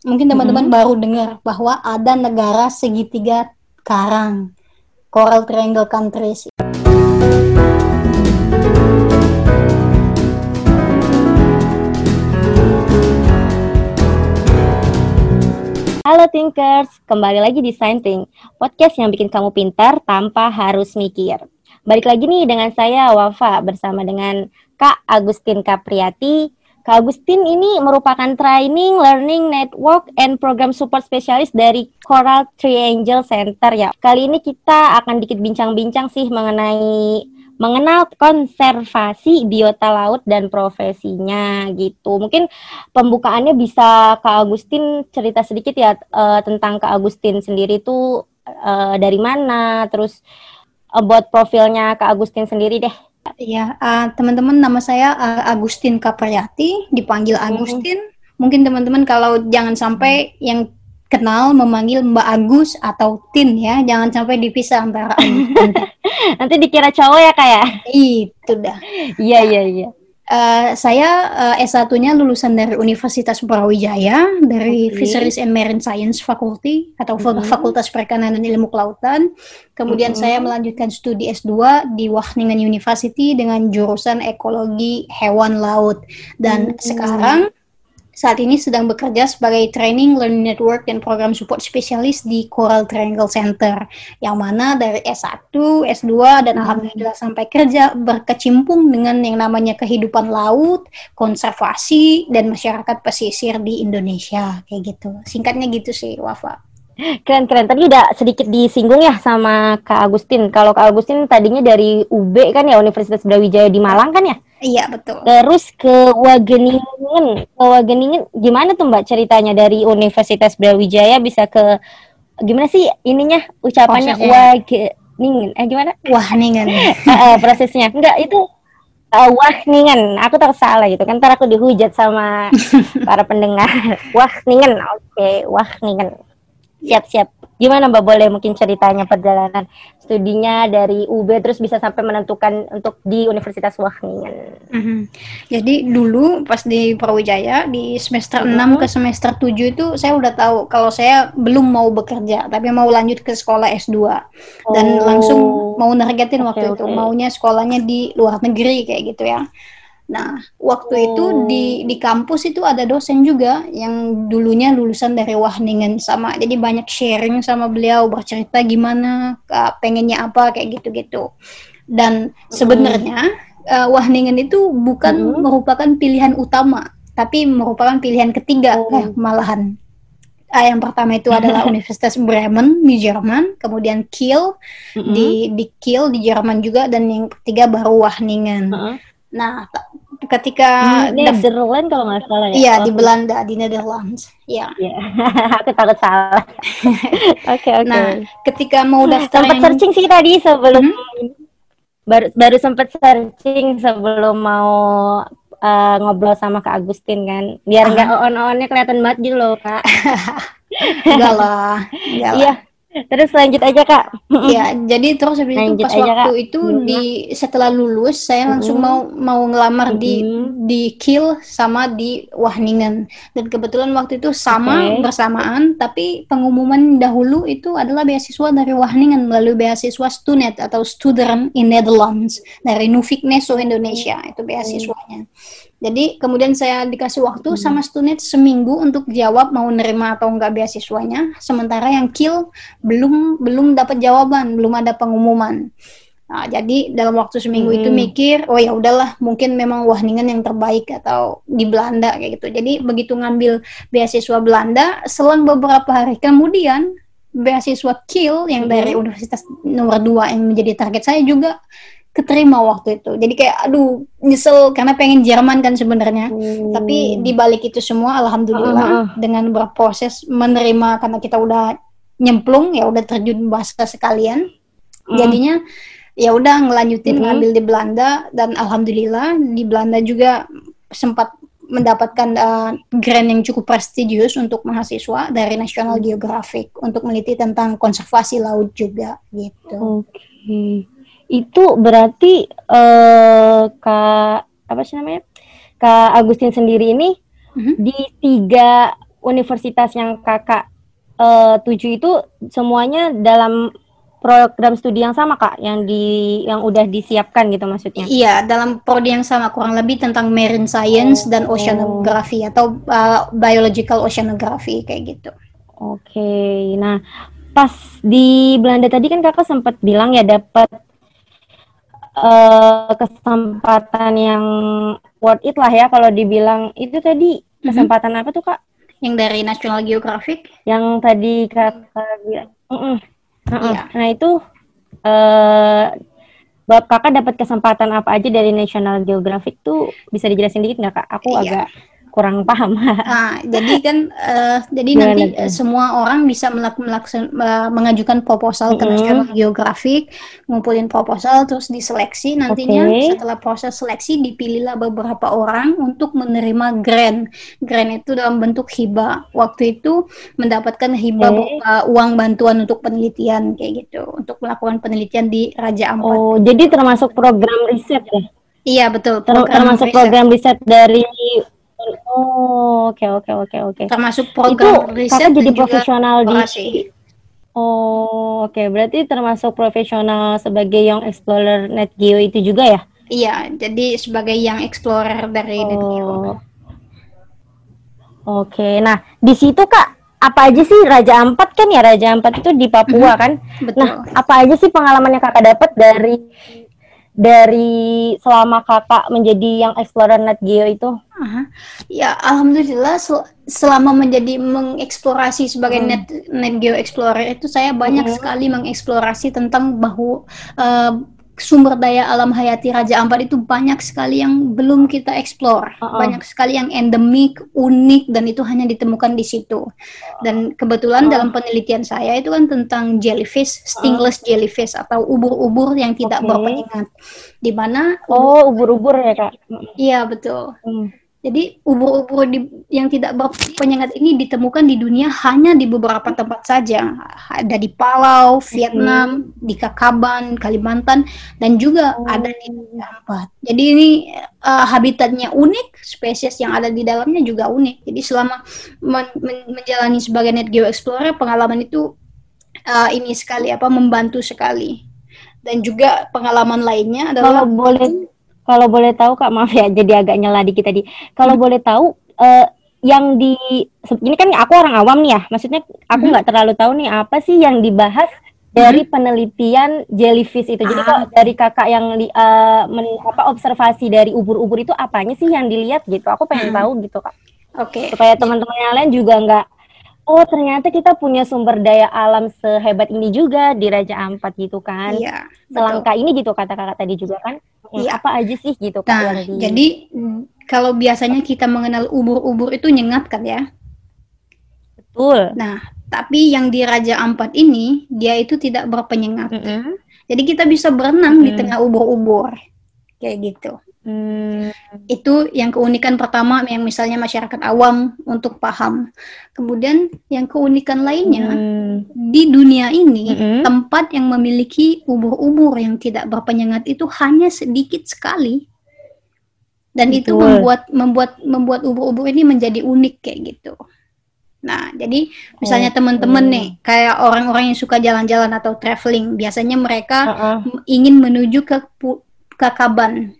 Mungkin teman-teman mm -hmm. baru dengar bahwa ada negara segitiga karang, Coral Triangle Countries. Halo Thinkers, kembali lagi di Think, podcast yang bikin kamu pintar tanpa harus mikir. Balik lagi nih dengan saya Wafa bersama dengan Kak Agustin Kapriati. Kak Agustin ini merupakan training, learning, network, and program support specialist dari Coral Triangle Center ya. Kali ini kita akan dikit bincang-bincang sih mengenai mengenal konservasi biota laut dan profesinya gitu. Mungkin pembukaannya bisa Kak Agustin cerita sedikit ya uh, tentang Kak Agustin sendiri itu uh, dari mana, terus uh, buat profilnya Kak Agustin sendiri deh. Iya, uh, teman-teman nama saya uh, Agustin Kaprayati, dipanggil hmm. Agustin. Hmm. Mungkin teman-teman kalau jangan sampai yang kenal memanggil Mbak Agus atau Tin ya, jangan sampai dipisah antara Nanti dikira cowok ya kak ya? Itu dah. Iya iya iya. Uh, saya uh, S1-nya lulusan dari Universitas Brawijaya dari okay. Fisheries and Marine Science Faculty atau mm -hmm. Fakultas Perikanan dan Ilmu Kelautan. Kemudian mm -hmm. saya melanjutkan studi S2 di Wageningen University dengan jurusan Ekologi Hewan Laut dan mm -hmm. sekarang saat ini sedang bekerja sebagai Training Learning Network dan Program Support Spesialis di Coral Triangle Center, yang mana dari S1, S2, dan alhamdulillah sampai kerja berkecimpung dengan yang namanya kehidupan laut, konservasi, dan masyarakat pesisir di Indonesia, kayak gitu. Singkatnya gitu sih, Wafa. Keren keren. Tadi udah sedikit disinggung ya sama Kak Agustin. Kalau Kak Agustin tadinya dari UB kan ya Universitas Brawijaya di Malang kan ya? Iya betul. Terus ke Wageningen, ke Wageningen gimana tuh Mbak ceritanya dari Universitas Brawijaya bisa ke gimana sih ininya ucapannya Wageningen? Eh gimana? Wahningen. uh, uh, prosesnya enggak itu uh, Wahningen. Aku tak salah gitu kan. Ntar aku dihujat sama para pendengar. Wahningen. Oke, okay. Wahningen. Siap siap. Gimana Mbak boleh mungkin ceritanya perjalanan studinya dari UB terus bisa sampai menentukan untuk di Universitas Wageningen. Mm-hmm. Jadi dulu pas di Prawijaya di semester mm-hmm. 6 ke semester 7 itu saya udah tahu kalau saya belum mau bekerja tapi mau lanjut ke sekolah S2 dan oh. langsung mau nargetin okay, waktu okay. itu maunya sekolahnya di luar negeri kayak gitu ya. Nah, waktu oh. itu di di kampus itu ada dosen juga yang dulunya lulusan dari Wageningen sama. Jadi banyak sharing sama beliau bercerita gimana pengennya apa kayak gitu-gitu. Dan sebenarnya mm. uh, Wageningen itu bukan mm. merupakan pilihan utama, tapi merupakan pilihan ketiga oh. eh, malahan. Uh, yang pertama itu adalah Universitas Bremen di Jerman, kemudian Kiel mm -hmm. di di Kiel di Jerman juga dan yang ketiga baru Wageningen. Uh -huh. Nah, ketika di Netherlands kalau nggak salah ya. Iya, oh. di Belanda, di Netherlands. Iya. Yeah. Aku takut salah. Oke, oke. Nah, ketika mau daftar sempat searching sih tadi sebelum hmm? baru baru sempat searching sebelum mau uh, ngobrol sama Kak Agustin kan. Biar nggak uh -huh. on-onnya kelihatan banget gitu loh, Kak. enggak lah. Iya. Terus lanjut aja kak. Ya, jadi terus habis itu pas aja, waktu kak. itu hmm. di setelah lulus saya langsung hmm. mau mau ngelamar hmm. di di Kiel sama di Wageningen dan kebetulan waktu itu sama okay. bersamaan tapi pengumuman dahulu itu adalah beasiswa dari Wageningen melalui beasiswa Stunet atau Student in Netherlands dari Nufik Neso Indonesia itu beasiswanya. Hmm. Jadi kemudian saya dikasih waktu hmm. sama Stunet seminggu untuk jawab mau nerima atau enggak beasiswanya. Sementara yang Kill belum belum dapat jawaban, belum ada pengumuman. Nah, jadi dalam waktu seminggu hmm. itu mikir, oh ya udahlah, mungkin memang Wahningen yang terbaik atau di Belanda kayak gitu. Jadi begitu ngambil beasiswa Belanda, selang beberapa hari kemudian beasiswa Kiel yang hmm. dari universitas nomor dua yang menjadi target saya juga keterima waktu itu. Jadi kayak aduh nyesel karena pengen Jerman kan sebenarnya. Hmm. Tapi di balik itu semua alhamdulillah uh, uh. dengan berproses menerima karena kita udah nyemplung ya udah terjun bahasa sekalian. Hmm. Jadinya ya udah ngelanjutin hmm. ngambil di Belanda dan alhamdulillah di Belanda juga sempat mendapatkan uh, grant yang cukup prestigius untuk mahasiswa dari National Geographic untuk meneliti tentang konservasi laut juga gitu. Oke. Okay itu berarti uh, kak apa sih namanya kak Agustin sendiri ini mm-hmm. di tiga universitas yang kakak uh, tuju itu semuanya dalam program studi yang sama kak yang di yang udah disiapkan gitu maksudnya iya dalam prodi yang sama kurang lebih tentang marine science oh. dan oceanography atau uh, biological oceanography kayak gitu oke okay. nah pas di Belanda tadi kan kakak sempat bilang ya dapat uh, kesempatan yang worth it lah ya kalau dibilang itu tadi mhm. kesempatan mm -hmm. apa tuh kak yang dari National Geographic yang tadi kakak bilang mm -mm Iya. Nah itu uh, Bapak kakak dapat kesempatan apa aja dari National Geographic tuh bisa dijelasin dikit nggak kak? Aku iya. agak kurang paham. Nah, jadi kan uh, jadi Gimana nanti itu? semua orang bisa melakukan mengajukan proposal mm -hmm. ke National Geographic, ngumpulin proposal terus diseleksi nantinya okay. setelah proses seleksi dipilihlah beberapa orang untuk menerima grant. Grant itu dalam bentuk hibah. Waktu itu mendapatkan hibah okay. berupa uang bantuan untuk penelitian kayak gitu, untuk melakukan penelitian di Raja Ampat. Oh, jadi termasuk program riset ya? Iya betul. Program termasuk riset. program riset dari Oh, oke oke oke oke. Termasuk program itu riset jadi profesional di Oh, oke. Okay. Berarti termasuk profesional sebagai Young Explorer Net Geo itu juga ya? Iya, jadi sebagai Young Explorer dari oh. Net Geo. Oke. Okay. Nah, di situ Kak, apa aja sih Raja Ampat kan ya Raja Ampat itu di Papua mm-hmm. kan? Betul. Nah, apa aja sih pengalaman yang Kakak dapat dari dari selama kakak menjadi yang explorer net geo itu? Uh, ya alhamdulillah sel selama menjadi mengeksplorasi sebagai hmm. net net geo explorer itu saya banyak hmm. sekali mengeksplorasi tentang bahwa uh, sumber daya alam hayati Raja Ampat itu banyak sekali yang belum kita explore. Uh -uh. Banyak sekali yang endemik, unik dan itu hanya ditemukan di situ. Dan kebetulan uh. dalam penelitian saya itu kan tentang jellyfish, stingless uh. jellyfish atau ubur-ubur yang tidak okay. berpenyengat. Di mana Oh, ubur-ubur ya, Kak. Iya, betul. Hmm. Jadi ubur-ubur yang tidak berpenyengat ini ditemukan di dunia hanya di beberapa tempat saja. Ada di Palau, Vietnam, hmm. di Kakaban, Kalimantan, dan juga oh. ada di Ampat. Jadi ini uh, habitatnya unik, spesies yang ada di dalamnya juga unik. Jadi selama men men menjalani sebagai net geo explorer, pengalaman itu uh, ini sekali apa membantu sekali. Dan juga pengalaman lainnya adalah kalau boleh kalau boleh tahu Kak, maaf ya jadi agak nyela dikit tadi. Kalau hmm. boleh tahu uh, yang di ini kan aku orang awam nih ya. Maksudnya aku hmm. nggak hmm. terlalu tahu nih apa sih yang dibahas dari hmm. penelitian jellyfish itu. Jadi ah. dari kakak yang di, uh, men, apa observasi dari ubur-ubur itu apanya sih yang dilihat gitu? Aku pengen hmm. tahu gitu kak. Oke. Okay. Supaya teman-teman yang lain juga nggak oh ternyata kita punya sumber daya alam sehebat ini juga di Raja Ampat gitu kan. Iya. Selangka ini gitu kata kakak tadi juga kan. Iya. Apa aja sih gitu kan? Nah, di... jadi kalau biasanya kita mengenal ubur-ubur itu nyengat kan ya. Betul. Nah, tapi yang di Raja Ampat ini dia itu tidak berpenyengat. Mm -hmm. Jadi kita bisa berenang mm -hmm. di tengah ubur-ubur. Kayak gitu. Hmm. Itu yang keunikan pertama yang misalnya masyarakat awam untuk paham. Kemudian yang keunikan lainnya hmm. di dunia ini hmm. tempat yang memiliki ubur-ubur yang tidak berpenyengat itu hanya sedikit sekali. Dan Betul. itu membuat membuat membuat ubur-ubur ini menjadi unik kayak gitu. Nah, jadi misalnya oh, teman-teman nih, kayak orang-orang yang suka jalan-jalan atau traveling, biasanya mereka uh -uh. ingin menuju ke ke Kaban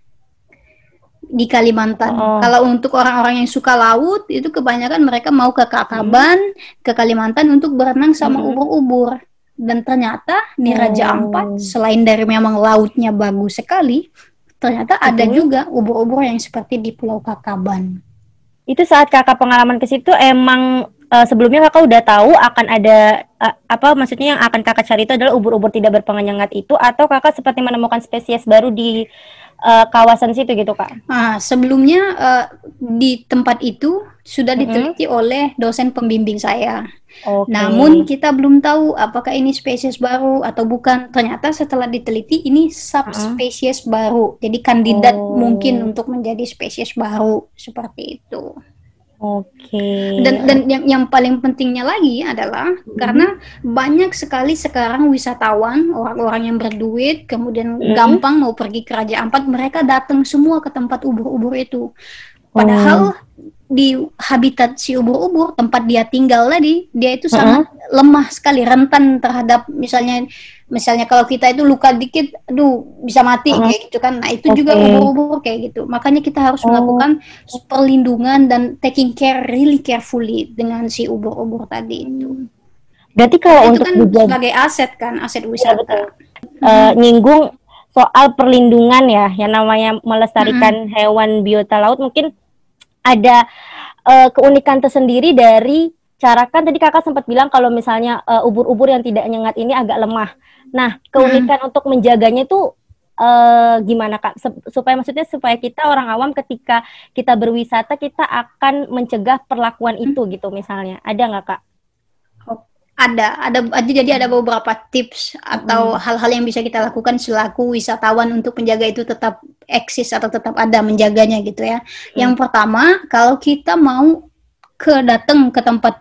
di Kalimantan. Oh. Kalau untuk orang-orang yang suka laut itu kebanyakan mereka mau ke Kakaban, hmm. ke Kalimantan untuk berenang sama hmm. ubur-ubur. Hmm. Dan ternyata di Raja oh. Ampat selain dari memang lautnya bagus sekali, ternyata hmm. ada juga ubur-ubur yang seperti di Pulau Kakaban. Itu saat kakak pengalaman ke situ emang uh, sebelumnya kakak udah tahu akan ada uh, apa maksudnya yang akan kakak cari itu adalah ubur-ubur tidak berpenyengat itu atau kakak seperti menemukan spesies baru di uh, kawasan situ gitu kak? Nah, sebelumnya uh, di tempat itu sudah diteliti mm -hmm. oleh dosen pembimbing saya. Okay. Namun kita belum tahu apakah ini spesies baru atau bukan. Ternyata setelah diteliti ini subspesies uh -huh. baru. Jadi kandidat oh. mungkin untuk menjadi spesies baru seperti itu. Oke. Okay. Dan dan yang yang paling pentingnya lagi adalah hmm. karena banyak sekali sekarang wisatawan, orang-orang yang berduit, kemudian hmm. gampang mau pergi ke Raja Ampat, mereka datang semua ke tempat ubur-ubur itu. Padahal oh. di habitat si ubur-ubur tempat dia tinggal tadi dia itu sangat uh -huh. lemah sekali rentan terhadap misalnya misalnya kalau kita itu luka dikit aduh bisa mati kayak gitu kan. Nah itu okay. juga ubur-ubur kayak gitu. Makanya kita harus oh. melakukan perlindungan dan taking care really carefully dengan si ubur-ubur tadi itu. Berarti kalau itu untuk kan sebagai aset kan aset iya, wisata. ya, uh, nyinggung soal perlindungan ya yang namanya melestarikan hmm. hewan biota laut. Mungkin ada uh, keunikan tersendiri dari cara kan tadi kakak sempat bilang kalau misalnya uh, ubur-ubur yang tidak nyengat ini agak lemah. Nah, keunikan hmm. untuk menjaganya itu uh, gimana kak? supaya maksudnya supaya kita orang awam ketika kita berwisata kita akan mencegah perlakuan hmm. itu gitu misalnya. Ada nggak kak? ada ada jadi ada beberapa tips atau hmm. hal-hal hmm. yang bisa kita lakukan selaku wisatawan untuk menjaga itu tetap eksis atau tetap ada menjaganya gitu ya. Hmm. Yang pertama, kalau kita mau ke datang ke tempat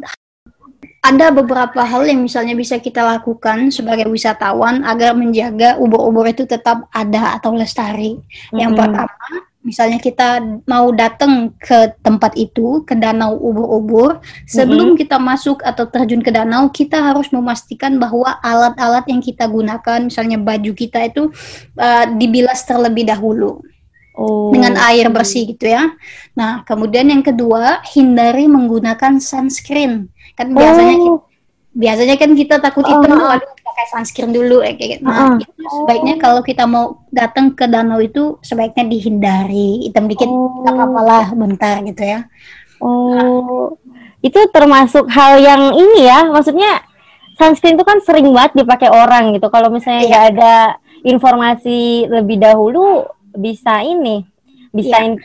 ada beberapa hal yang misalnya bisa kita lakukan sebagai wisatawan agar menjaga ubur-ubur itu tetap ada atau lestari. Hmm. Yang pertama, misalnya kita mau datang ke tempat itu ke danau ubur-ubur sebelum mm-hmm. kita masuk atau terjun ke danau kita harus memastikan bahwa alat-alat yang kita gunakan misalnya baju kita itu uh, dibilas terlebih dahulu oh. dengan air bersih gitu ya nah kemudian yang kedua hindari menggunakan sunscreen kan biasanya oh. biasanya kan kita takut oh. hitam oh pakai sunscreen dulu ya kayak gitu. Nah, uh, itu sebaiknya oh. kalau kita mau datang ke danau itu sebaiknya dihindari. Hitam dikit oh. apalah bentar gitu ya. Oh. Nah. Itu termasuk hal yang ini ya, maksudnya sunscreen itu kan sering banget dipakai orang gitu. Kalau misalnya iya. nggak iya. ada informasi lebih dahulu bisa ini bisa iya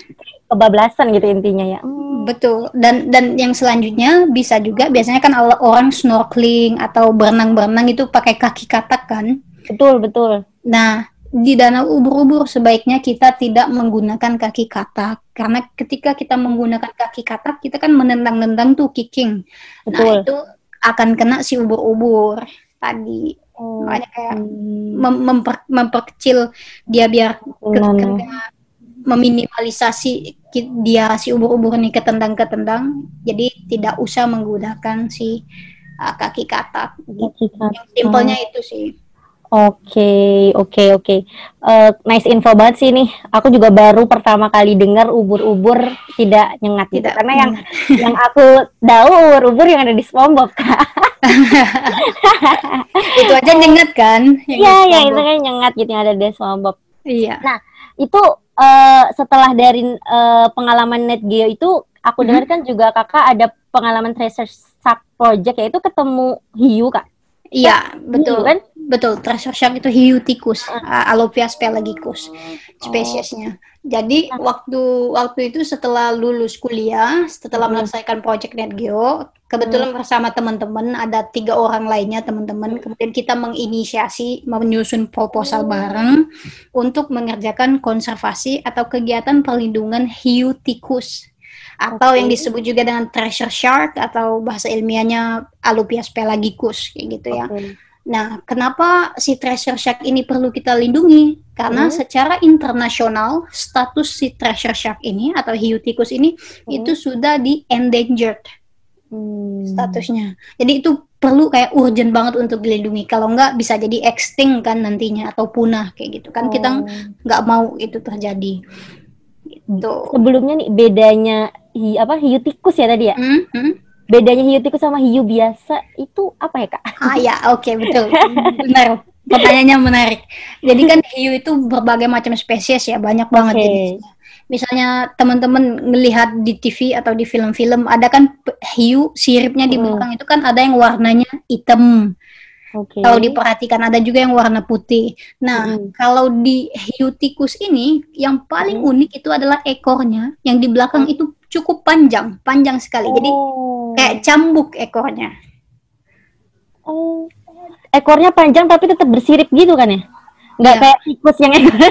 kebablasan gitu intinya ya. Hmm. Betul. Dan dan yang selanjutnya bisa juga biasanya kan orang snorkeling atau berenang-berenang itu pakai kaki katak kan? Betul, betul. Nah, di danau ubur-ubur sebaiknya kita tidak menggunakan kaki katak karena ketika kita menggunakan kaki katak kita kan menendang-nendang tuh kicking. Nah, betul. Nah, itu akan kena si ubur-ubur tadi. Oh. Makanya kayak mem memper memperkecil dia biar meminimalisasi dia si ubur-ubur ini ketendang-ketendang jadi tidak usah menggunakan si uh, kaki katak gitu. yang simpelnya itu sih Oke, okay, oke, okay, oke. Okay. Uh, nice info banget sih nih. Aku juga baru pertama kali dengar ubur-ubur tidak nyengat gitu. Karena yang yang aku tahu ubur-ubur yang ada di SpongeBob, itu aja nyengat kan? Iya, yang itu kan nyengat gitu yang ada di SpongeBob. Iya. Nah, itu uh, setelah dari uh, pengalaman Net Geo itu aku hmm. dengar kan juga kakak ada pengalaman treasure shark project yaitu ketemu hiu kak. Iya betul kan? Betul treasure shark itu hiu tikus uh. uh, Alopias pelagicus spesiesnya. Oh. Jadi nah. waktu waktu itu setelah lulus kuliah, setelah hmm. menyelesaikan project Net Geo, kebetulan hmm. bersama teman-teman ada tiga orang lainnya teman-teman. Kemudian kita menginisiasi menyusun proposal hmm. bareng untuk mengerjakan konservasi atau kegiatan perlindungan hiu tikus atau okay. yang disebut juga dengan treasure shark atau bahasa ilmiahnya Alopias pelagicus kayak gitu ya. Nah, kenapa si treasure shark ini perlu kita lindungi? Karena hmm. secara internasional status si treasure shark ini atau hiu tikus ini hmm. itu sudah di endangered hmm. statusnya. Jadi itu perlu kayak urgent banget untuk dilindungi. Kalau enggak bisa jadi extinct kan nantinya atau punah kayak gitu kan. Oh. Kita nggak mau itu terjadi. Gitu. Sebelumnya nih bedanya hi, apa hiu tikus ya tadi ya? Hmm? Hmm? Bedanya hiu tikus sama hiu biasa itu apa ya kak? Ah ya oke okay, betul benar pertanyaannya menarik. Jadi kan hiu itu berbagai macam spesies ya banyak banget okay. jenisnya. Misalnya teman-teman melihat di TV atau di film-film ada kan hiu siripnya di hmm. belakang hmm. itu kan ada yang warnanya hitam. Okay. Kalau diperhatikan ada juga yang warna putih. Nah, hmm. kalau di hiu tikus ini yang paling hmm. unik itu adalah ekornya yang di belakang hmm. itu cukup panjang, panjang sekali. Oh. Jadi kayak cambuk ekornya. Oh, ekornya panjang tapi tetap bersirip gitu kan ya? Nggak ya. kayak tikus yang ekor.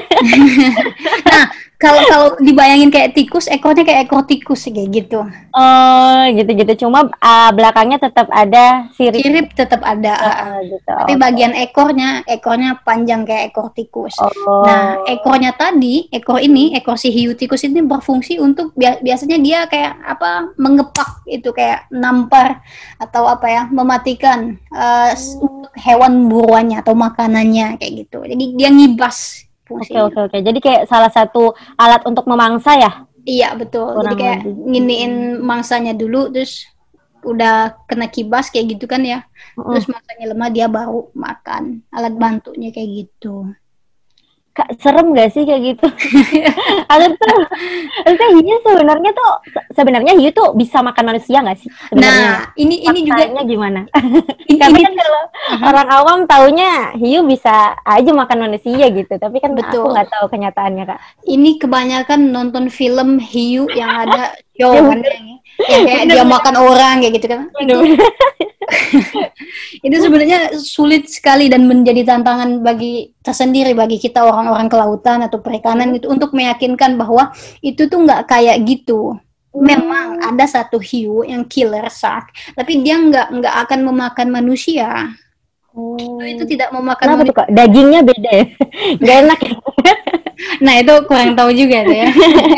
nah, kalau kalau dibayangin kayak tikus, ekornya kayak ekor tikus kayak gitu. Oh, gitu-gitu. Cuma uh, belakangnya tetap ada sirip. Sirip tetap ada. Uh, gitu. Tapi okay. bagian ekornya, ekornya panjang kayak ekor tikus. Oh. Nah, ekornya tadi, ekor ini, ekor si hiu tikus ini berfungsi untuk biasanya dia kayak apa? mengepak itu kayak nampar atau apa ya? mematikan uh, oh. hewan buruannya atau makanannya kayak gitu. Jadi dia ngibas Oke oke oke. Jadi kayak salah satu alat untuk memangsa ya? Iya betul. Kurang Jadi kayak nginiin mangsanya dulu, terus udah kena kibas kayak gitu kan ya. Uh -uh. Terus mangsanya lemah dia baru makan. Alat bantunya kayak gitu. Kak, serem gak sih kayak gitu? Aku tuh, hiu sebenarnya tuh sebenarnya hiu tuh bisa makan manusia gak sih? Sebenarnya? Nah, ini ini juga gimana? ini, Karena kan kalau uh-huh. orang awam taunya hiu bisa aja makan manusia gitu, tapi kan Betul. aku nggak tahu kenyataannya kak. Ini kebanyakan nonton film hiu yang ada show kan yang kayak dia makan orang kayak gitu kan. itu sebenarnya sulit sekali dan menjadi tantangan bagi tersendiri bagi kita orang-orang kelautan atau perikanan itu untuk meyakinkan bahwa itu tuh nggak kayak gitu memang hmm. ada satu hiu yang killer shark tapi dia nggak nggak akan memakan manusia Oh. Itu, tidak memakan Kenapa tuh, Kak? Dagingnya beda ya? Gak enak ya? nah, itu kurang tahu juga tuh ya.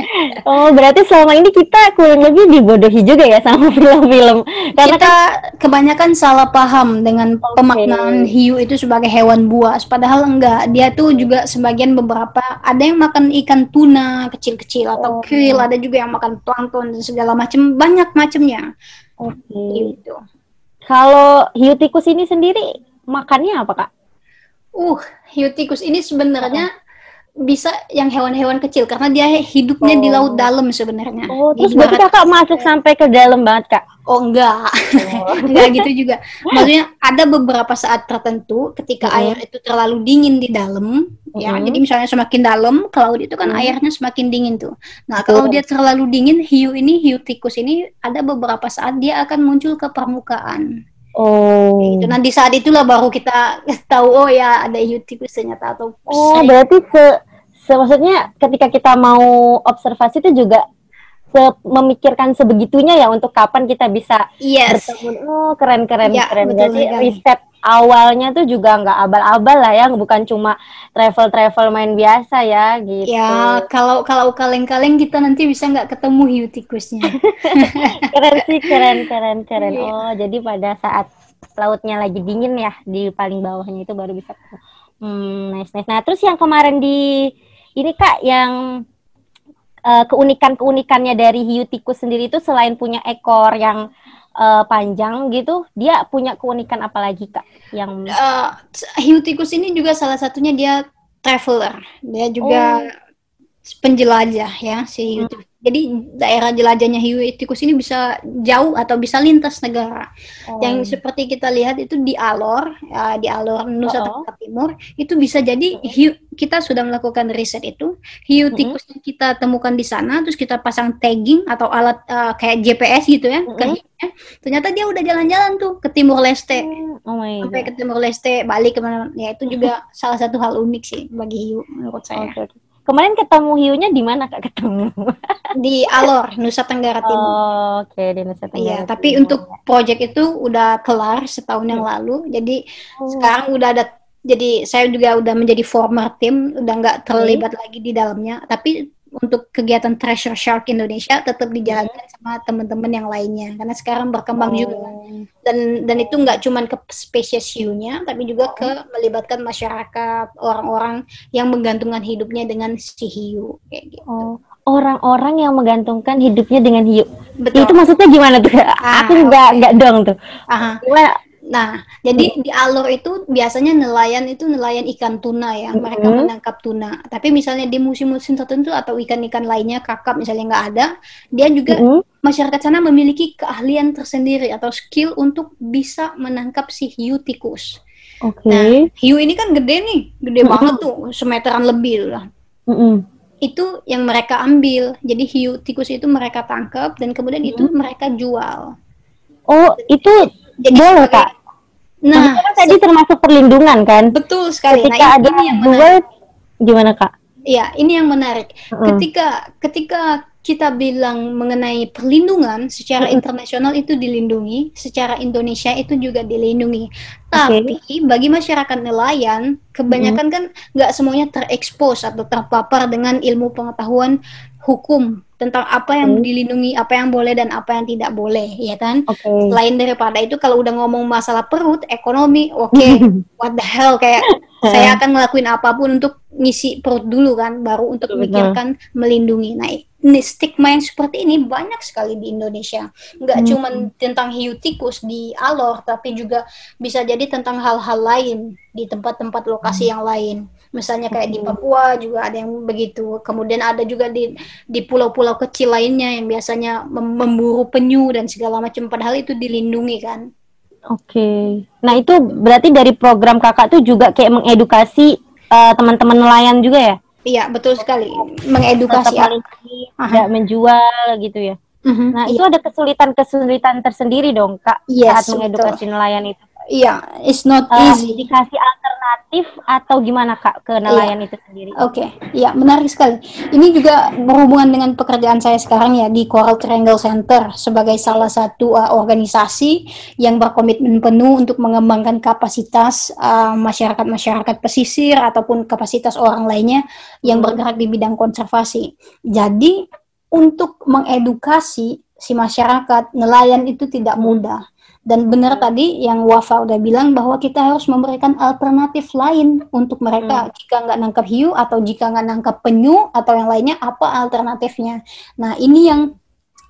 oh, berarti selama ini kita kurang lebih dibodohi juga ya sama film-film. Karena kita kan... kebanyakan salah paham dengan okay. pemaknaan hiu itu sebagai hewan buas. Padahal enggak. Dia tuh juga sebagian beberapa, ada yang makan ikan tuna kecil-kecil atau oh. krill, ada juga yang makan plankton dan segala macam. Banyak macamnya. Oke. Okay. Gitu. Kalau hiu tikus ini sendiri makannya apa kak? Uh, hiu tikus ini sebenarnya bisa yang hewan-hewan kecil karena dia hidupnya oh. di laut dalam sebenarnya. Oh, terus berarti kakak masuk sampai ke dalam banget kak? Oh enggak, oh. enggak gitu juga. Maksudnya ada beberapa saat tertentu ketika mm air itu terlalu dingin di dalam, mm ya. Jadi misalnya semakin dalam ke laut itu kan mm airnya semakin dingin tuh. Nah kalau dia terlalu dingin, hiu ini, hiu tikus ini ada beberapa saat dia akan muncul ke permukaan. Oh. Itu nanti saat itulah baru kita tahu oh ya ada tikus ternyata atau Oh, berarti se, se maksudnya ketika kita mau observasi itu juga se memikirkan sebegitunya ya untuk kapan kita bisa yes. bertemu. Oh, keren keren ya, keren. Jadi riset awalnya tuh juga nggak abal-abal lah ya, bukan cuma travel-travel main biasa ya gitu. Ya, kalau kalau kaleng-kaleng kita nanti bisa nggak ketemu hiu tikusnya. keren sih, keren, keren, keren. Yeah. Oh, jadi pada saat lautnya lagi dingin ya di paling bawahnya itu baru bisa. Hmm, nice, nice. Nah, terus yang kemarin di ini Kak yang uh, keunikan-keunikannya dari hiu tikus sendiri itu selain punya ekor yang uh, panjang gitu, dia punya keunikan apa lagi kak? Yang uh, hiu tikus ini juga salah satunya dia traveler, dia juga oh. Penjelajah ya si hiu hmm. Jadi daerah jelajahnya hiu tikus ini bisa jauh atau bisa lintas negara. Oh. Yang seperti kita lihat itu di Alor, ya, di Alor Nusa oh. Tenggara Timur, itu bisa jadi hiu kita sudah melakukan riset itu hiu mm-hmm. tikus yang kita temukan di sana, terus kita pasang tagging atau alat uh, kayak GPS gitu ya, mm-hmm. ke hiunya. Ternyata dia udah jalan-jalan tuh ke Timur Leste, mm, oh sampai ke Timur Leste, balik ke mana? Ya itu juga salah satu hal unik sih bagi hiu menurut saya. Okay. Kemarin ketemu hiunya di mana kak ketemu? di Alor, Nusa Tenggara Timur. Oh, Oke okay, di Nusa Tenggara. Iya, tapi untuk proyek itu udah kelar setahun yang iya. lalu. Jadi oh. sekarang udah ada. Jadi saya juga udah menjadi former tim, udah nggak terlibat okay. lagi di dalamnya. Tapi untuk kegiatan Treasure Shark Indonesia tetap dijalankan hmm. sama teman-teman yang lainnya karena sekarang berkembang oh. juga dan dan itu nggak cuma ke spesies hiunya tapi juga ke oh. melibatkan masyarakat orang-orang yang menggantungkan hidupnya dengan si hiu kayak gitu. Oh orang-orang yang menggantungkan hidupnya dengan hiu. Betul. Itu maksudnya gimana tuh? Ah, Aku nggak okay. nggak dong tuh. Aha. Gimana? Nah, jadi di alur itu biasanya nelayan itu nelayan ikan tuna ya, mereka mm -hmm. menangkap tuna. Tapi misalnya di musim-musim tertentu atau ikan-ikan lainnya kakap misalnya nggak ada, dia juga mm -hmm. masyarakat sana memiliki keahlian tersendiri atau skill untuk bisa menangkap si hiu tikus. Oke. Okay. Nah, hiu ini kan gede nih, gede mm -hmm. banget tuh, semeteran lebih lah. Mm -hmm. Itu yang mereka ambil. Jadi hiu tikus itu mereka tangkap dan kemudian mm -hmm. itu mereka jual. Oh, itu jadi boleh kak nah kan tadi termasuk perlindungan kan betul sekali ketika nah, ada yang jual gimana kak ya ini yang menarik. Uh. Ketika ketika kita bilang mengenai perlindungan secara internasional itu dilindungi, secara Indonesia itu juga dilindungi. Tapi okay. bagi masyarakat nelayan, kebanyakan mm-hmm. kan nggak semuanya terekspos atau terpapar dengan ilmu pengetahuan hukum tentang apa yang okay. dilindungi, apa yang boleh dan apa yang tidak boleh, ya kan? Okay. Selain daripada itu, kalau udah ngomong masalah perut, ekonomi, oke, okay, what the hell kayak saya akan ngelakuin apa pun untuk ngisi perut dulu kan, baru untuk memikirkan melindungi. Nah, ini stigma yang seperti ini banyak sekali di Indonesia. Nggak hmm. cuma tentang hiu tikus di Alor, tapi juga bisa jadi tentang hal-hal lain di tempat-tempat lokasi hmm. yang lain. Misalnya kayak di Papua juga ada yang begitu. Kemudian ada juga di di pulau-pulau kecil lainnya yang biasanya memburu penyu dan segala macam. Padahal itu dilindungi kan. Oke. Okay. Nah itu berarti dari program kakak tuh juga kayak mengedukasi uh, teman-teman nelayan juga ya? Iya, betul sekali. Mengedukasi tidak menjual gitu ya. Mm-hmm, nah, iya. itu ada kesulitan-kesulitan tersendiri dong, Kak, yes, saat mengedukasi betul. nelayan itu. Iya, it's not uh, easy. Dikasih alternatif atau gimana kak ke nelayan iya. itu sendiri? Oke, okay. iya menarik sekali. Ini juga berhubungan dengan pekerjaan saya sekarang ya di Coral Triangle Center sebagai salah satu uh, organisasi yang berkomitmen penuh untuk mengembangkan kapasitas uh, masyarakat-masyarakat pesisir ataupun kapasitas orang lainnya yang hmm. bergerak di bidang konservasi. Jadi untuk mengedukasi si masyarakat nelayan itu tidak mudah dan benar tadi yang Wafa udah bilang bahwa kita harus memberikan alternatif lain untuk mereka hmm. jika nggak nangkap hiu atau jika nggak nangkap penyu atau yang lainnya apa alternatifnya. Nah ini yang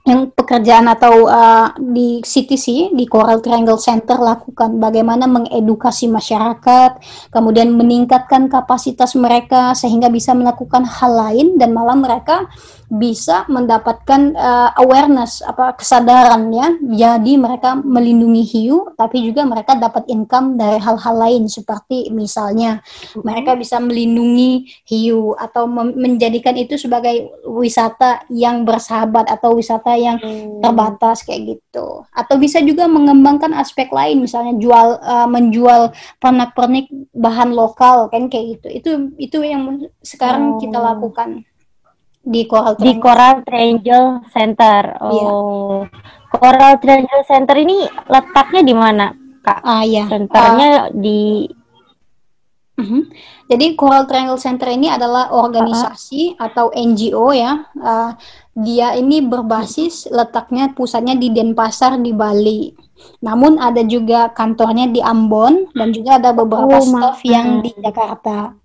yang pekerjaan atau uh, di CTC di Coral Triangle Center lakukan. Bagaimana mengedukasi masyarakat kemudian meningkatkan kapasitas mereka sehingga bisa melakukan hal lain dan malah mereka bisa mendapatkan uh, awareness apa kesadaran ya. Jadi mereka melindungi hiu tapi juga mereka dapat income dari hal-hal lain seperti misalnya mereka bisa melindungi hiu atau menjadikan itu sebagai wisata yang bersahabat atau wisata yang mm. terbatas kayak gitu atau bisa juga mengembangkan aspek lain misalnya jual uh, menjual pernak-pernik bahan lokal kan kayak gitu itu itu yang sekarang oh. kita lakukan di Coral Triangle. Di Coral Triangle Center. Iya. Oh. Iya. Coral Triangle Center ini letaknya di mana, Kak? Ah, iya. Centernya uh, di uh-huh. Jadi Coral Triangle Center ini adalah organisasi uh-huh. atau NGO ya. Uh, dia ini berbasis letaknya pusatnya di Denpasar di Bali. Namun ada juga kantornya di Ambon dan juga ada beberapa oh, staff yang di Jakarta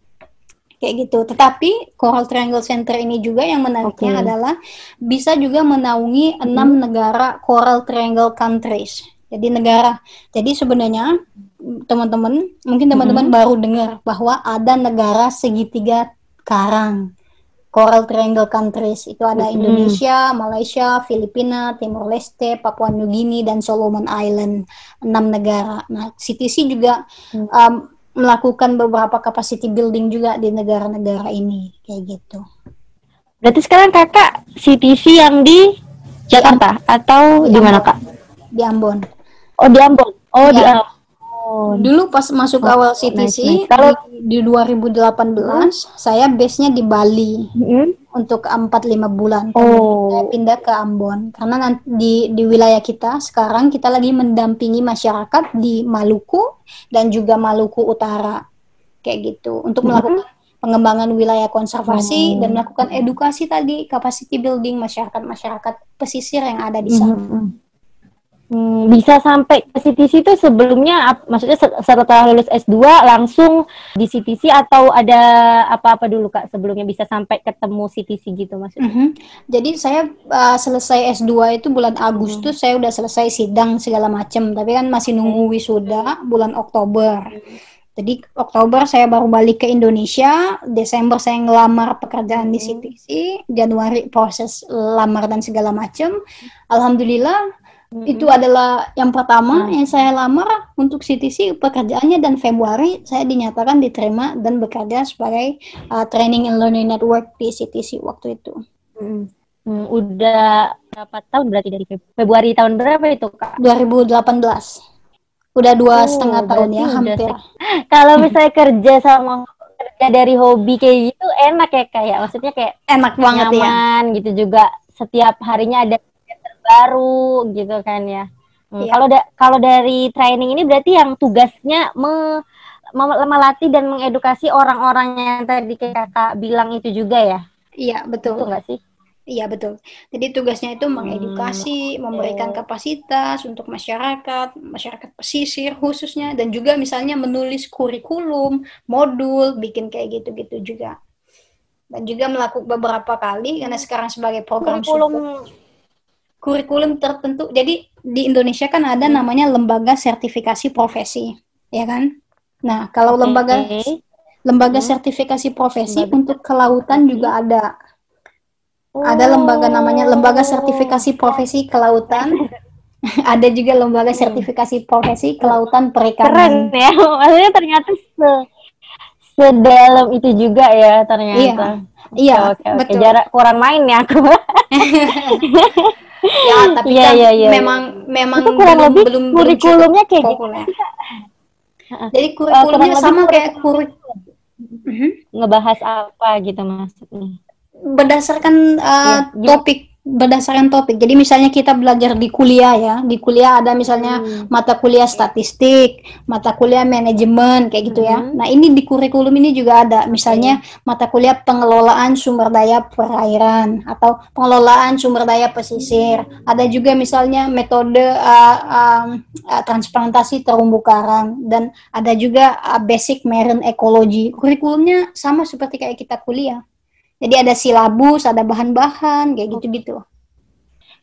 kayak gitu. Tetapi Coral Triangle Center ini juga yang menariknya okay. adalah bisa juga menaungi enam hmm. negara Coral Triangle countries. Jadi negara. Jadi sebenarnya teman-teman, mungkin teman-teman hmm. baru dengar bahwa ada negara segitiga karang. Coral Triangle countries itu ada. Indonesia, Malaysia, Filipina, Timor Leste, Papua New Guinea dan Solomon Island enam negara. Nah, CTC juga hmm. um, melakukan beberapa capacity building juga di negara-negara ini kayak gitu. Berarti sekarang kakak CTC yang di Jakarta di atau di, mana kak? Di Ambon. Oh di Ambon. Oh ya. di iya. Dulu pas masuk oh, awal CTC nice, nice. Kalau di, di 2018 hmm. saya base-nya di Bali hmm. untuk 4 5 bulan. Oh. Saya pindah ke Ambon karena nanti di di wilayah kita sekarang kita lagi mendampingi masyarakat di Maluku dan juga Maluku Utara. Kayak gitu untuk hmm. melakukan pengembangan wilayah konservasi oh. dan melakukan edukasi tadi capacity building masyarakat-masyarakat pesisir yang ada di sana. Hmm. Hmm, bisa sampai ke CTC itu sebelumnya, ap, maksudnya setelah lulus S2 langsung di CTC atau ada apa-apa dulu kak sebelumnya bisa sampai ketemu CTC gitu maksudnya? Mm -hmm. Jadi saya uh, selesai S2 itu bulan Agustus, mm. saya udah selesai sidang segala macam, tapi kan masih nunggu wisuda bulan Oktober. Jadi Oktober saya baru balik ke Indonesia, Desember saya ngelamar pekerjaan di CTC, Januari proses lamar dan segala macam. Alhamdulillah Itu adalah yang pertama hmm yang saya lamar untuk CTC pekerjaannya dan Februari saya dinyatakan diterima dan bekerja sebagai uh, Training and Learning Network di CTC waktu itu. hmm Hmm, udah berapa tahun berarti dari Februari tahun berapa itu kak? 2018. Udah dua oh, setengah tahun ya hampir. Kalau misalnya kerja sama kerja dari hobi kayak gitu enak ya kayak maksudnya kayak enak banget ya. nyaman ya. gitu juga setiap harinya ada terbaru gitu kan ya. Hmm, ya. Kalau da kalau dari training ini berarti yang tugasnya me melatih dan mengedukasi orang-orang yang tadi kakak bilang itu juga ya? Iya betul. Betul nggak sih? Iya betul. Jadi tugasnya itu mengedukasi, hmm, memberikan kapasitas untuk masyarakat, masyarakat pesisir khususnya, dan juga misalnya menulis kurikulum, modul, bikin kayak gitu-gitu juga. Dan juga melakukan beberapa kali karena sekarang sebagai program kurikulum support, kurikulum tertentu. Jadi di Indonesia kan ada hmm. namanya lembaga sertifikasi profesi, ya kan? Nah kalau okay. lembaga lembaga hmm. sertifikasi profesi lembaga. untuk kelautan juga ada Oh. Ada lembaga namanya Lembaga Sertifikasi Profesi Kelautan. ada juga lembaga hmm. sertifikasi profesi kelautan perikanan. Keren ya, maksudnya ternyata se sedalam itu juga ya ternyata. Iya, iya oke, oke, betul. Jarak kurang main ya aku. ya, tapi ya, kan ya, ya, memang memang itu kurang belum, lebih belum kurikulumnya kayak gitu. Jadi kurikulumnya uh, sama kayak kurikulum. Ngebahas apa gitu maksudnya? berdasarkan uh, ya, topik berdasarkan topik. Jadi misalnya kita belajar di kuliah ya, di kuliah ada misalnya hmm. mata kuliah statistik, mata kuliah manajemen kayak gitu ya. Hmm. Nah, ini di kurikulum ini juga ada misalnya hmm. mata kuliah pengelolaan sumber daya perairan atau pengelolaan sumber daya pesisir. Hmm. Ada juga misalnya metode uh, uh, uh, transplantasi terumbu karang dan ada juga uh, basic marine ecology. Kurikulumnya sama seperti kayak kita kuliah. Jadi ada silabus, ada bahan-bahan kayak gitu-gitu.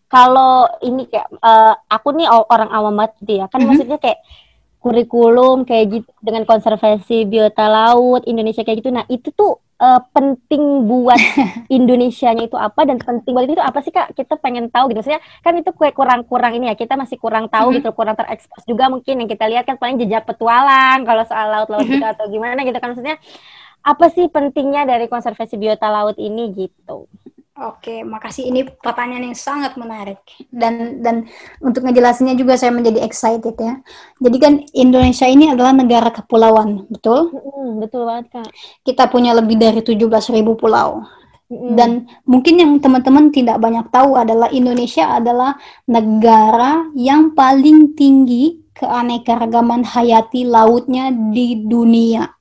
Kalau ini kayak uh, aku nih orang awam banget gitu ya. Kan mm -hmm. maksudnya kayak kurikulum kayak gitu dengan konservasi biota laut Indonesia kayak gitu. Nah, itu tuh uh, penting buat Indonesianya itu apa dan penting buat itu apa sih Kak? Kita pengen tahu gitu. Maksudnya kan itu kayak kurang-kurang ini ya. Kita masih kurang tahu mm -hmm. gitu, kurang terekspos juga mungkin yang kita lihat kan paling jejak petualang kalau soal laut-laut mm -hmm. gitu atau gimana gitu kan maksudnya apa sih pentingnya dari konservasi biota laut ini gitu? Oke, makasih. Ini pertanyaan yang sangat menarik dan dan untuk ngejelasinnya juga saya menjadi excited ya. Jadi kan Indonesia ini adalah negara kepulauan, betul? Mm, betul banget kak. Kita punya lebih dari 17.000 pulau. Mm. Dan mungkin yang teman-teman tidak banyak tahu adalah Indonesia adalah negara yang paling tinggi keanekaragaman hayati lautnya di dunia.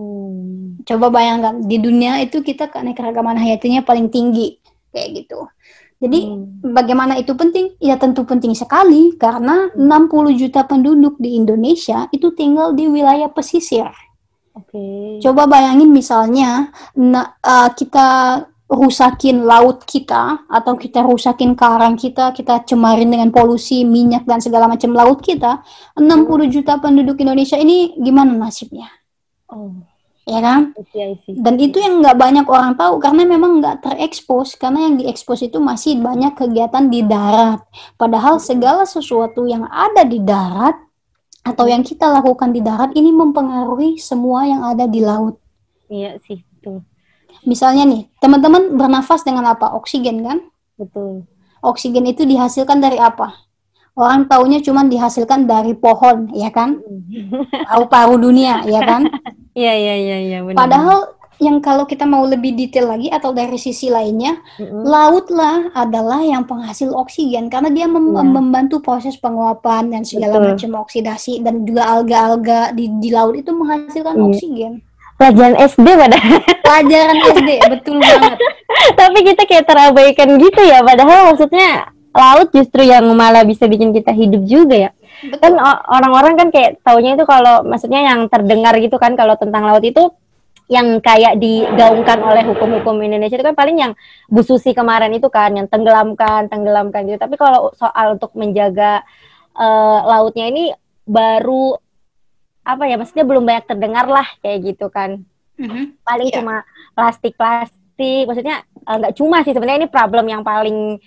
Hmm. Coba bayangkan di dunia itu kita keanekaragaman hayatinya paling tinggi kayak gitu. Jadi hmm. bagaimana itu penting? Ya tentu penting sekali karena hmm. 60 juta penduduk di Indonesia itu tinggal di wilayah pesisir. Oke. Okay. Coba bayangin misalnya nah, uh, kita rusakin laut kita atau kita rusakin karang kita, kita cemarin dengan polusi minyak dan segala macam laut kita, 60 hmm. juta penduduk Indonesia ini gimana nasibnya? Oh ya kan? Dan itu yang nggak banyak orang tahu karena memang nggak terekspos karena yang diekspos itu masih banyak kegiatan di darat. Padahal segala sesuatu yang ada di darat atau yang kita lakukan di darat ini mempengaruhi semua yang ada di laut. Iya sih, betul. Misalnya nih, teman-teman bernafas dengan apa? Oksigen kan? Betul. Oksigen itu dihasilkan dari apa? Orang taunya cuma dihasilkan dari pohon, ya kan? Paru-paru dunia, ya kan? Iya iya iya iya Padahal yang kalau kita mau lebih detail lagi atau dari sisi lainnya, mm-hmm. laut lah adalah yang penghasil oksigen karena dia mem- yeah. membantu proses penguapan dan segala Betul. macam oksidasi dan juga alga-alga di di laut itu menghasilkan yeah. oksigen. Pelajaran SD pada pelajaran SD betul banget. Tapi kita kayak terabaikan gitu ya, padahal maksudnya laut justru yang malah bisa bikin kita hidup juga ya. Betul. Kan orang-orang kan kayak taunya itu kalau maksudnya yang terdengar gitu kan kalau tentang laut itu yang kayak digaungkan oleh hukum-hukum Indonesia itu kan paling yang Bu Susi kemarin itu kan yang tenggelamkan, tenggelamkan gitu. Tapi kalau soal untuk menjaga uh, lautnya ini baru apa ya maksudnya belum banyak terdengar lah kayak gitu kan. Mm-hmm. Paling yeah. cuma plastik-plastik, maksudnya nggak uh, cuma sih sebenarnya ini problem yang paling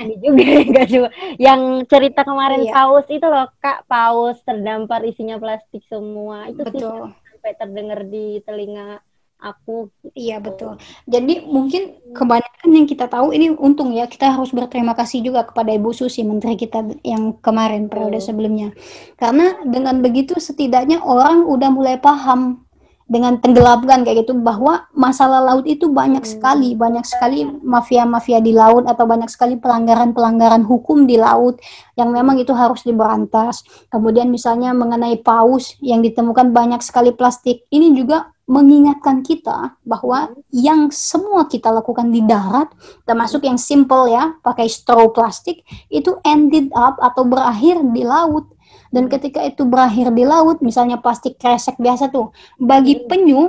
ini juga nggak cuma. Yang cerita kemarin iya. paus itu loh kak paus terdampar isinya plastik semua. Itu betul. sih sampai terdengar di telinga aku. Iya betul. Jadi mungkin kebanyakan yang kita tahu ini untung ya kita harus berterima kasih juga kepada Ibu Susi menteri kita yang kemarin periode sebelumnya. Karena dengan begitu setidaknya orang udah mulai paham dengan tenggelamkan kayak gitu bahwa masalah laut itu banyak hmm. sekali banyak sekali mafia-mafia di laut atau banyak sekali pelanggaran-pelanggaran hukum di laut yang memang itu harus diberantas kemudian misalnya mengenai paus yang ditemukan banyak sekali plastik ini juga mengingatkan kita bahwa hmm. yang semua kita lakukan di darat termasuk yang simple ya pakai straw plastik itu ended up atau berakhir di laut dan ketika itu berakhir di laut, misalnya plastik kresek biasa tuh, bagi hmm. penyu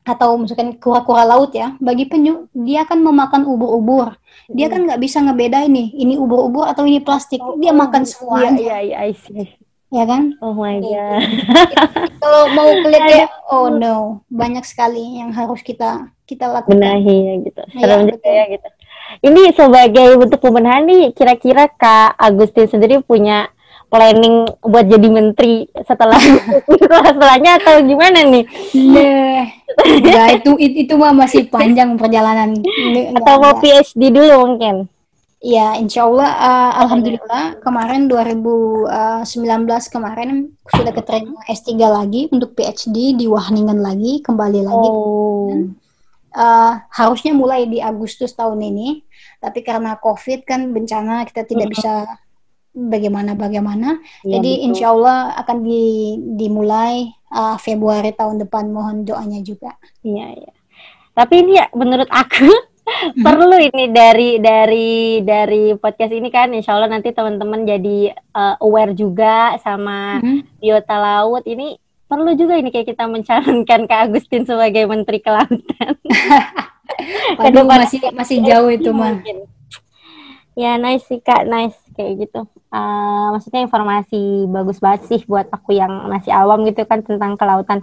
atau misalkan kura-kura laut ya, bagi penyu dia akan memakan ubur-ubur. Dia hmm. kan nggak bisa ngebedain nih, ini ubur-ubur atau ini plastik. Oh, dia makan semuanya. Iya, iya, iya, Ya kan? Oh my god. Kalau mau kulit ya, oh no, banyak sekali yang harus kita kita lakukan. Benahi ya gitu. Iya, ya, juga ya gitu. Ini sebagai bentuk pembenahan nih, kira-kira Kak Agustin sendiri punya planning buat jadi menteri setelah setelahnya atau gimana nih? Nah, ya itu itu, itu mah masih panjang perjalanan. Atau mau PhD dulu mungkin? Ya, insya Allah, uh, alhamdulillah kemarin 2019 kemarin sudah keterima S3 lagi untuk PhD di Wageningen lagi, kembali lagi. Oh. Uh, harusnya mulai di Agustus tahun ini, tapi karena COVID kan bencana kita tidak bisa bagaimana bagaimana. Ya, Jadi betul. insya Allah akan di, dimulai uh, Februari tahun depan. Mohon doanya juga. Iya iya. Tapi ini ya menurut aku hmm. perlu ini dari dari dari podcast ini kan insya Allah nanti teman-teman jadi uh, aware juga sama hmm. biota laut ini perlu juga ini kayak kita mencalonkan Kak Agustin sebagai Menteri Kelautan. Waduh, masih masih jauh itu mah. Ya nice sih kak, nice kayak gitu. Uh, maksudnya informasi bagus banget sih buat aku yang masih awam gitu kan tentang kelautan.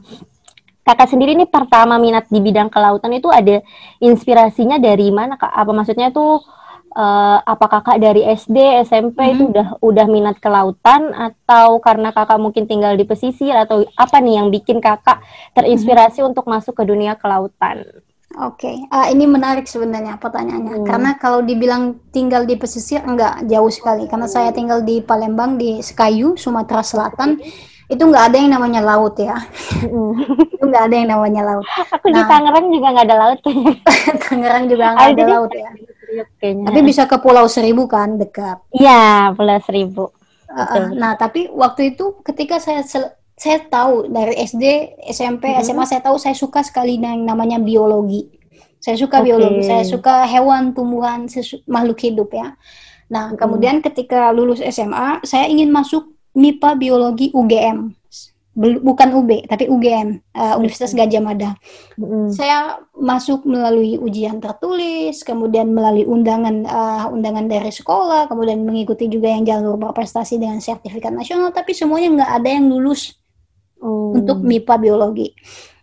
Kakak sendiri ini pertama minat di bidang kelautan itu ada inspirasinya dari mana kak? Apa maksudnya tuh uh, apa kakak dari SD, SMP hmm. itu udah udah minat kelautan atau karena kakak mungkin tinggal di pesisir atau apa nih yang bikin kakak terinspirasi hmm. untuk masuk ke dunia kelautan? Oke, okay. uh, ini menarik sebenarnya pertanyaannya. Hmm. Karena kalau dibilang tinggal di pesisir enggak jauh sekali. Karena saya tinggal di Palembang di Sekayu, Sumatera Selatan. Itu enggak ada yang namanya laut ya. Hmm. itu enggak ada yang namanya laut. Aku nah, di Tangerang juga enggak ada laut Tangerang juga enggak ada laut ya. Kayaknya. Tapi bisa ke Pulau Seribu kan dekat. Iya, Pulau Seribu. Uh, uh, nah, tapi waktu itu ketika saya saya tahu dari SD, SMP, hmm. SMA saya tahu saya suka sekali yang namanya biologi. Saya suka okay. biologi, saya suka hewan, tumbuhan, makhluk hidup ya. Nah, hmm. kemudian ketika lulus SMA, saya ingin masuk MIPA biologi UGM. Bukan UB, tapi UGM, uh, Universitas Gajah Mada. Hmm. Saya masuk melalui ujian tertulis, kemudian melalui undangan uh, undangan dari sekolah, kemudian mengikuti juga yang jalur berprestasi dengan sertifikat nasional, tapi semuanya nggak ada yang lulus oh. untuk MIPA biologi.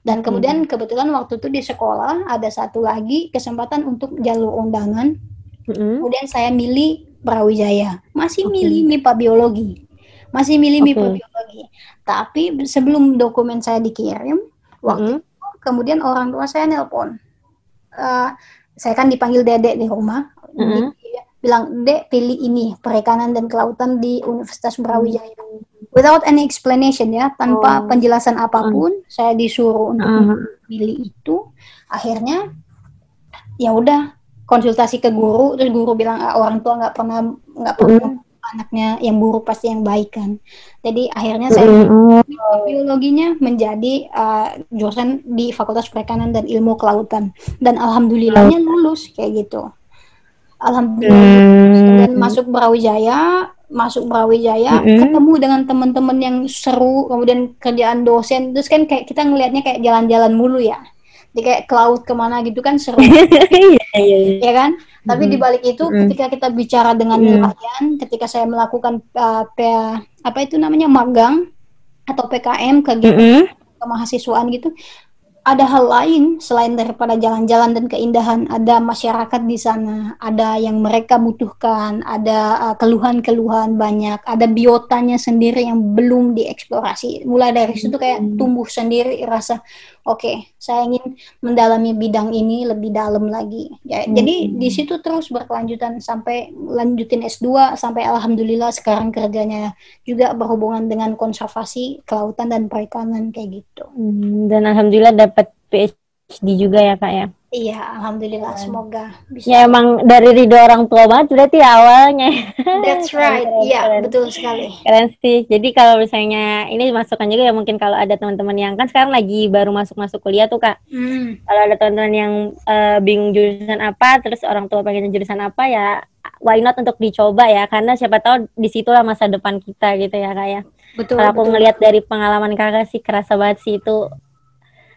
Dan kemudian hmm. kebetulan waktu itu di sekolah ada satu lagi kesempatan untuk jalur undangan. Hmm. Kemudian saya milih Brawijaya, masih okay. milih MIPA biologi, masih milih okay. MIPA biologi. Tapi sebelum dokumen saya dikirim, waktu hmm. itu kemudian orang tua saya nelpon. Uh, saya kan dipanggil dedek di rumah, hmm. bilang dek pilih ini perikanan dan kelautan di Universitas Brawijaya. Hmm without any explanation ya, tanpa oh. penjelasan apa pun, uh. saya disuruh untuk uh. pilih itu. Akhirnya ya udah konsultasi ke guru, terus guru bilang ah, orang tua nggak pernah nggak pernah uh. anaknya yang buruk pasti yang baik kan. Jadi akhirnya saya uh. biologinya menjadi uh, jurusan di Fakultas Perikanan dan Ilmu Kelautan dan alhamdulillahnya lulus kayak gitu. Alhamdulillah dan masuk Brawijaya masuk Brawijaya mm -hmm. ketemu dengan teman-teman yang seru kemudian kerjaan dosen terus kan kayak kita ngelihatnya kayak jalan-jalan mulu ya di kayak ke laut ke mana gitu kan seru ya kan mm-hmm. tapi di balik itu mm-hmm. ketika kita bicara dengan nelayan ketika saya melakukan uh, P, apa itu namanya magang atau PKM kegiatan mm-hmm. kemahasiswaan gitu ada hal lain selain daripada jalan-jalan dan keindahan. Ada masyarakat di sana, ada yang mereka butuhkan, ada uh, keluhan-keluhan banyak, ada biotanya sendiri yang belum dieksplorasi. Mulai dari situ kayak hmm. tumbuh sendiri rasa, oke okay, saya ingin mendalami bidang ini lebih dalam lagi. Ya, hmm. jadi di situ terus berkelanjutan sampai lanjutin S2 sampai alhamdulillah sekarang kerjanya juga berhubungan dengan konservasi kelautan dan perikanan kayak gitu. Hmm, dan alhamdulillah dapat PhD juga ya kak ya Iya, alhamdulillah semoga bisa. Ya emang dari ridho orang tua banget berarti awalnya. That's right. Iya, betul sekali. Keren sih. Jadi kalau misalnya ini masukan juga ya mungkin kalau ada teman-teman yang kan sekarang lagi baru masuk-masuk kuliah tuh Kak. Hmm. Kalau ada teman-teman yang uh, bingung jurusan apa, terus orang tua pengen jurusan apa ya why not untuk dicoba ya karena siapa tahu di situlah masa depan kita gitu ya Kak ya. Betul. Kalau aku ngelihat dari pengalaman Kakak sih kerasa banget sih itu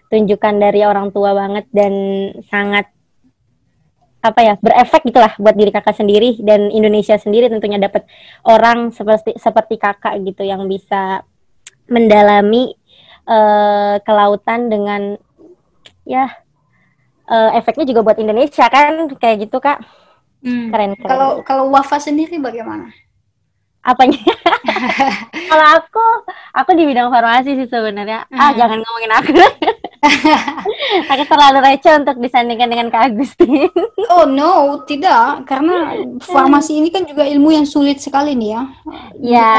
tunjukkan dari orang tua banget dan sangat apa ya berefek gitulah buat diri kakak sendiri dan Indonesia sendiri tentunya dapat orang seperti seperti kakak gitu yang bisa mendalami uh, kelautan dengan ya uh, efeknya juga buat Indonesia kan? Kayak gitu kak. Hmm. keren keren. Kalau kalau Wafa sendiri bagaimana? Apanya? Kalau aku aku di bidang farmasi sih sebenarnya. Ah, hmm. ah jangan ngomongin aku aku terlalu receh untuk disandingkan dengan Kak Agustin. Oh no tidak. Karena farmasi ini kan juga ilmu yang sulit sekali nih ya. Ya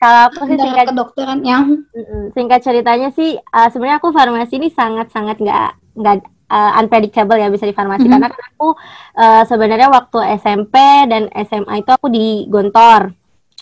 kalau aku sih singkat kedokteran ya. Singkat ceritanya sih uh, sebenarnya aku farmasi ini sangat sangat nggak nggak uh, unpredictable ya bisa di farmasi mm -hmm. karena kan aku uh, sebenarnya waktu SMP dan SMA itu aku di Gontor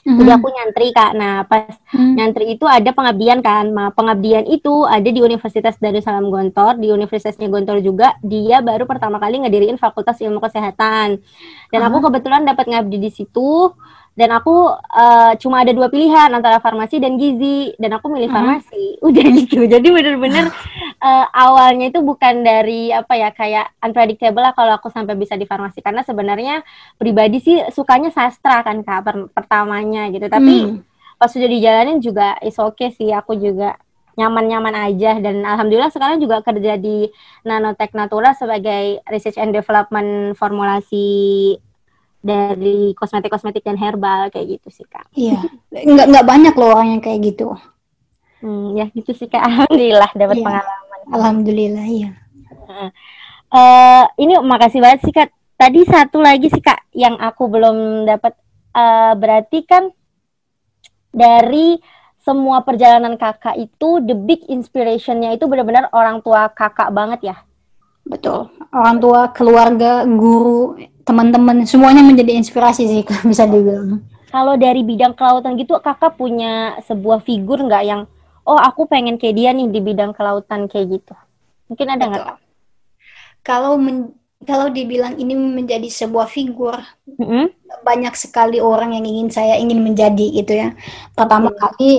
Mm-hmm. Jadi aku nyantri kak. Nah pas mm-hmm. nyantri itu ada pengabdian kan. Nah, pengabdian itu ada di Universitas Darussalam Gontor, di Universitasnya Gontor juga. Dia baru pertama kali ngediriin Fakultas Ilmu Kesehatan. Dan uh-huh. aku kebetulan dapat ngabdi di situ dan aku uh, cuma ada dua pilihan antara farmasi dan gizi. Dan aku milih farmasi. Uh -huh. udah gitu. Jadi bener-bener uh, awalnya itu bukan dari apa ya kayak unpredictable lah kalau aku sampai bisa di farmasi. Karena sebenarnya pribadi sih sukanya sastra kan kak per pertamanya gitu. Tapi hmm. pas sudah dijalanin juga is oke okay sih. Aku juga nyaman-nyaman aja. Dan alhamdulillah sekarang juga kerja di Nanotech Natura sebagai research and development formulasi dari kosmetik-kosmetik dan herbal kayak gitu sih kak. Iya, nggak nggak banyak loh orang yang kayak gitu. Hmm, ya gitu sih kak. Alhamdulillah dapat iya. pengalaman. Alhamdulillah iya. Uh, ini makasih banget sih kak. Tadi satu lagi sih kak yang aku belum dapat. Uh, berarti kan dari semua perjalanan kakak itu the big inspirationnya itu benar-benar orang tua kakak banget ya. Betul. Orang tua, keluarga, guru, teman-teman semuanya menjadi inspirasi sih bisa dibilang. Kalau dari bidang kelautan gitu kakak punya sebuah figur nggak yang oh aku pengen kayak dia nih di bidang kelautan kayak gitu. Mungkin ada nggak? Kalau men kalau dibilang ini menjadi sebuah figur, mm-hmm. banyak sekali orang yang ingin saya ingin menjadi gitu ya. Pertama mm-hmm. kali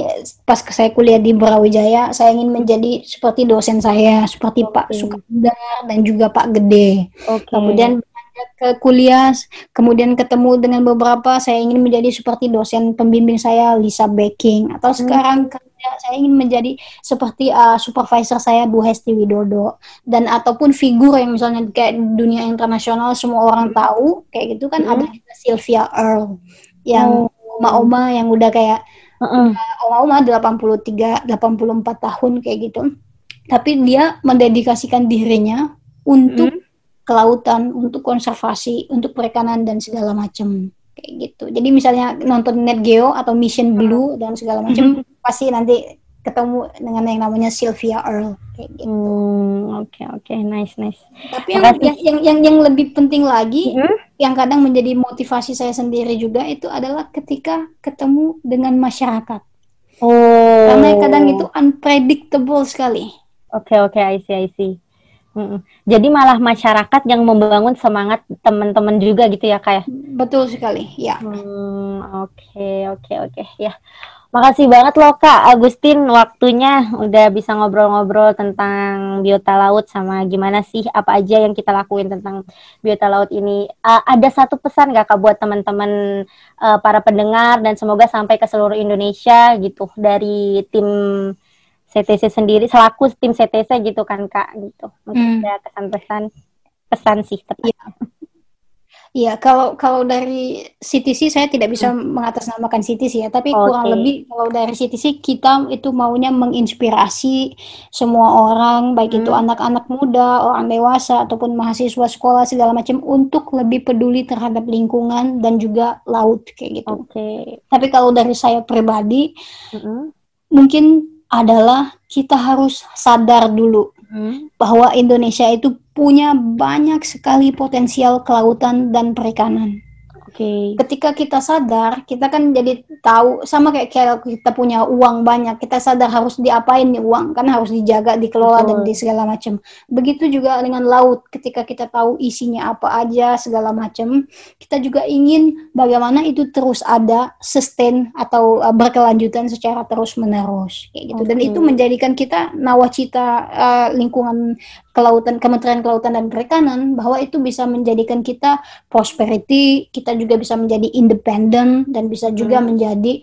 pas saya kuliah di Brawijaya, saya ingin menjadi seperti dosen saya, seperti okay. Pak Sukandar dan juga Pak Gede. Okay. Kemudian ke kuliah, kemudian ketemu dengan beberapa, saya ingin menjadi seperti dosen pembimbing saya Lisa Baking atau hmm. sekarang kerja saya ingin menjadi seperti uh, supervisor saya Bu Hesti Widodo dan ataupun figur yang misalnya kayak dunia internasional semua orang tahu kayak gitu kan hmm. ada Sylvia Earle yang oh. oma-oma yang udah kayak uh-uh. oma-oma 83 84 tahun kayak gitu tapi dia mendedikasikan dirinya untuk hmm kelautan, untuk konservasi, untuk perikanan dan segala macam kayak gitu. Jadi misalnya nonton Net Geo atau Mission Blue dan segala macam pasti nanti ketemu dengan yang namanya Sylvia Earle kayak gitu. Oke hmm, oke okay, okay. nice nice. Tapi yang, yang yang yang yang lebih penting lagi hmm? yang kadang menjadi motivasi saya sendiri juga itu adalah ketika ketemu dengan masyarakat. Oh. Karena kadang itu unpredictable sekali. Oke okay, oke okay, I see I see. Jadi malah masyarakat yang membangun semangat teman-teman juga gitu ya kayak. Ya? Betul sekali, ya. Hmm, oke oke oke ya. Makasih banget loh Kak Agustin waktunya udah bisa ngobrol-ngobrol tentang biota laut sama gimana sih apa aja yang kita lakuin tentang biota laut ini. Uh, ada satu pesan gak Kak buat teman-teman uh, para pendengar dan semoga sampai ke seluruh Indonesia gitu dari tim CTC sendiri selaku tim CTC gitu kan kak gitu mungkin hmm. ada kesan-pesan pesan sih tapi ya. Iya, kalau kalau dari CTC saya tidak bisa hmm. mengatasnamakan CTC ya, tapi okay. kurang lebih kalau dari CTC kita itu maunya menginspirasi semua orang, baik hmm. itu anak-anak muda, orang dewasa ataupun mahasiswa sekolah segala macam untuk lebih peduli terhadap lingkungan dan juga laut kayak gitu. Oke. Okay. Tapi kalau dari saya pribadi, hmm. mungkin adalah kita harus sadar dulu hmm. bahwa Indonesia itu punya banyak sekali potensial kelautan dan perikanan. Okay. Ketika kita sadar, kita kan jadi tahu sama kayak kayak kita punya uang banyak, kita sadar harus diapain nih uang, kan harus dijaga, dikelola Betul. dan di segala macam. Begitu juga dengan laut, ketika kita tahu isinya apa aja segala macam, kita juga ingin bagaimana itu terus ada sustain atau uh, berkelanjutan secara terus menerus kayak gitu. Okay. Dan itu menjadikan kita nawacita uh, lingkungan kelautan Kementerian Kelautan dan Perikanan bahwa itu bisa menjadikan kita prosperity, kita juga bisa menjadi independen dan bisa juga hmm. menjadi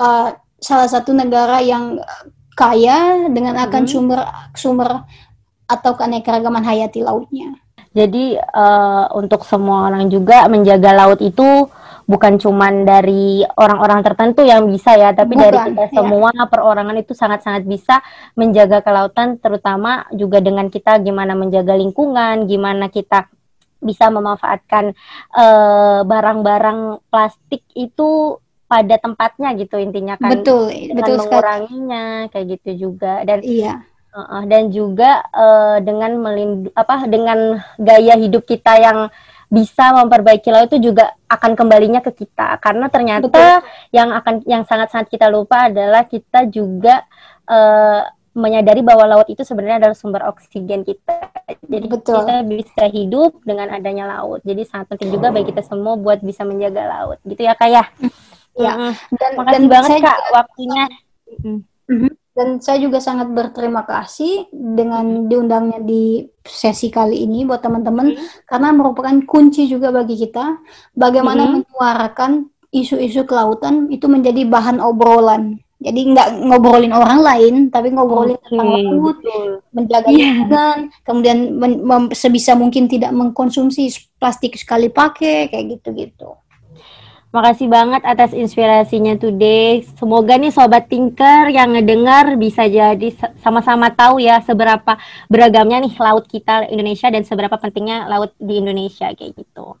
uh, salah satu negara yang kaya dengan akan hmm. sumber sumber atau keanekaragaman hayati lautnya. Jadi uh, untuk semua orang juga menjaga laut itu bukan cuman dari orang-orang tertentu yang bisa ya, tapi bukan, dari kita iya. semua ya. perorangan itu sangat-sangat bisa menjaga kelautan, terutama juga dengan kita gimana menjaga lingkungan, gimana kita bisa memanfaatkan barang eh, barang-barang plastik itu pada tempatnya gitu intinya kan betul dengan betul menguranginya sekali. kayak gitu juga dan iya uh, dan juga uh, dengan melindu apa dengan gaya hidup kita yang bisa memperbaiki laut itu juga akan kembalinya ke kita karena ternyata Betul. yang akan yang sangat-sangat kita lupa adalah kita juga uh, menyadari bahwa laut itu sebenarnya adalah sumber oksigen kita. Jadi Betul. kita bisa hidup dengan adanya laut. Jadi sangat penting juga bagi kita semua buat bisa menjaga laut. Gitu ya Kak ya. Ya. Dan, Makasih dan banget Kak juga, waktunya. Mm -hmm. Dan saya juga sangat berterima kasih dengan diundangnya di sesi kali ini buat teman-teman hmm. karena merupakan kunci juga bagi kita bagaimana hmm. menyuarakan isu-isu kelautan itu menjadi bahan obrolan. Jadi nggak ngobrolin orang lain, tapi ngobrolin okay. tentang laut, menjaga yeah. lingkungan, kemudian sebisa mungkin tidak mengkonsumsi plastik sekali pakai, kayak gitu-gitu. Makasih banget atas inspirasinya today. Semoga nih sobat Tinker yang ngedengar bisa jadi sama-sama tahu ya seberapa beragamnya nih laut kita Indonesia dan seberapa pentingnya laut di Indonesia kayak gitu.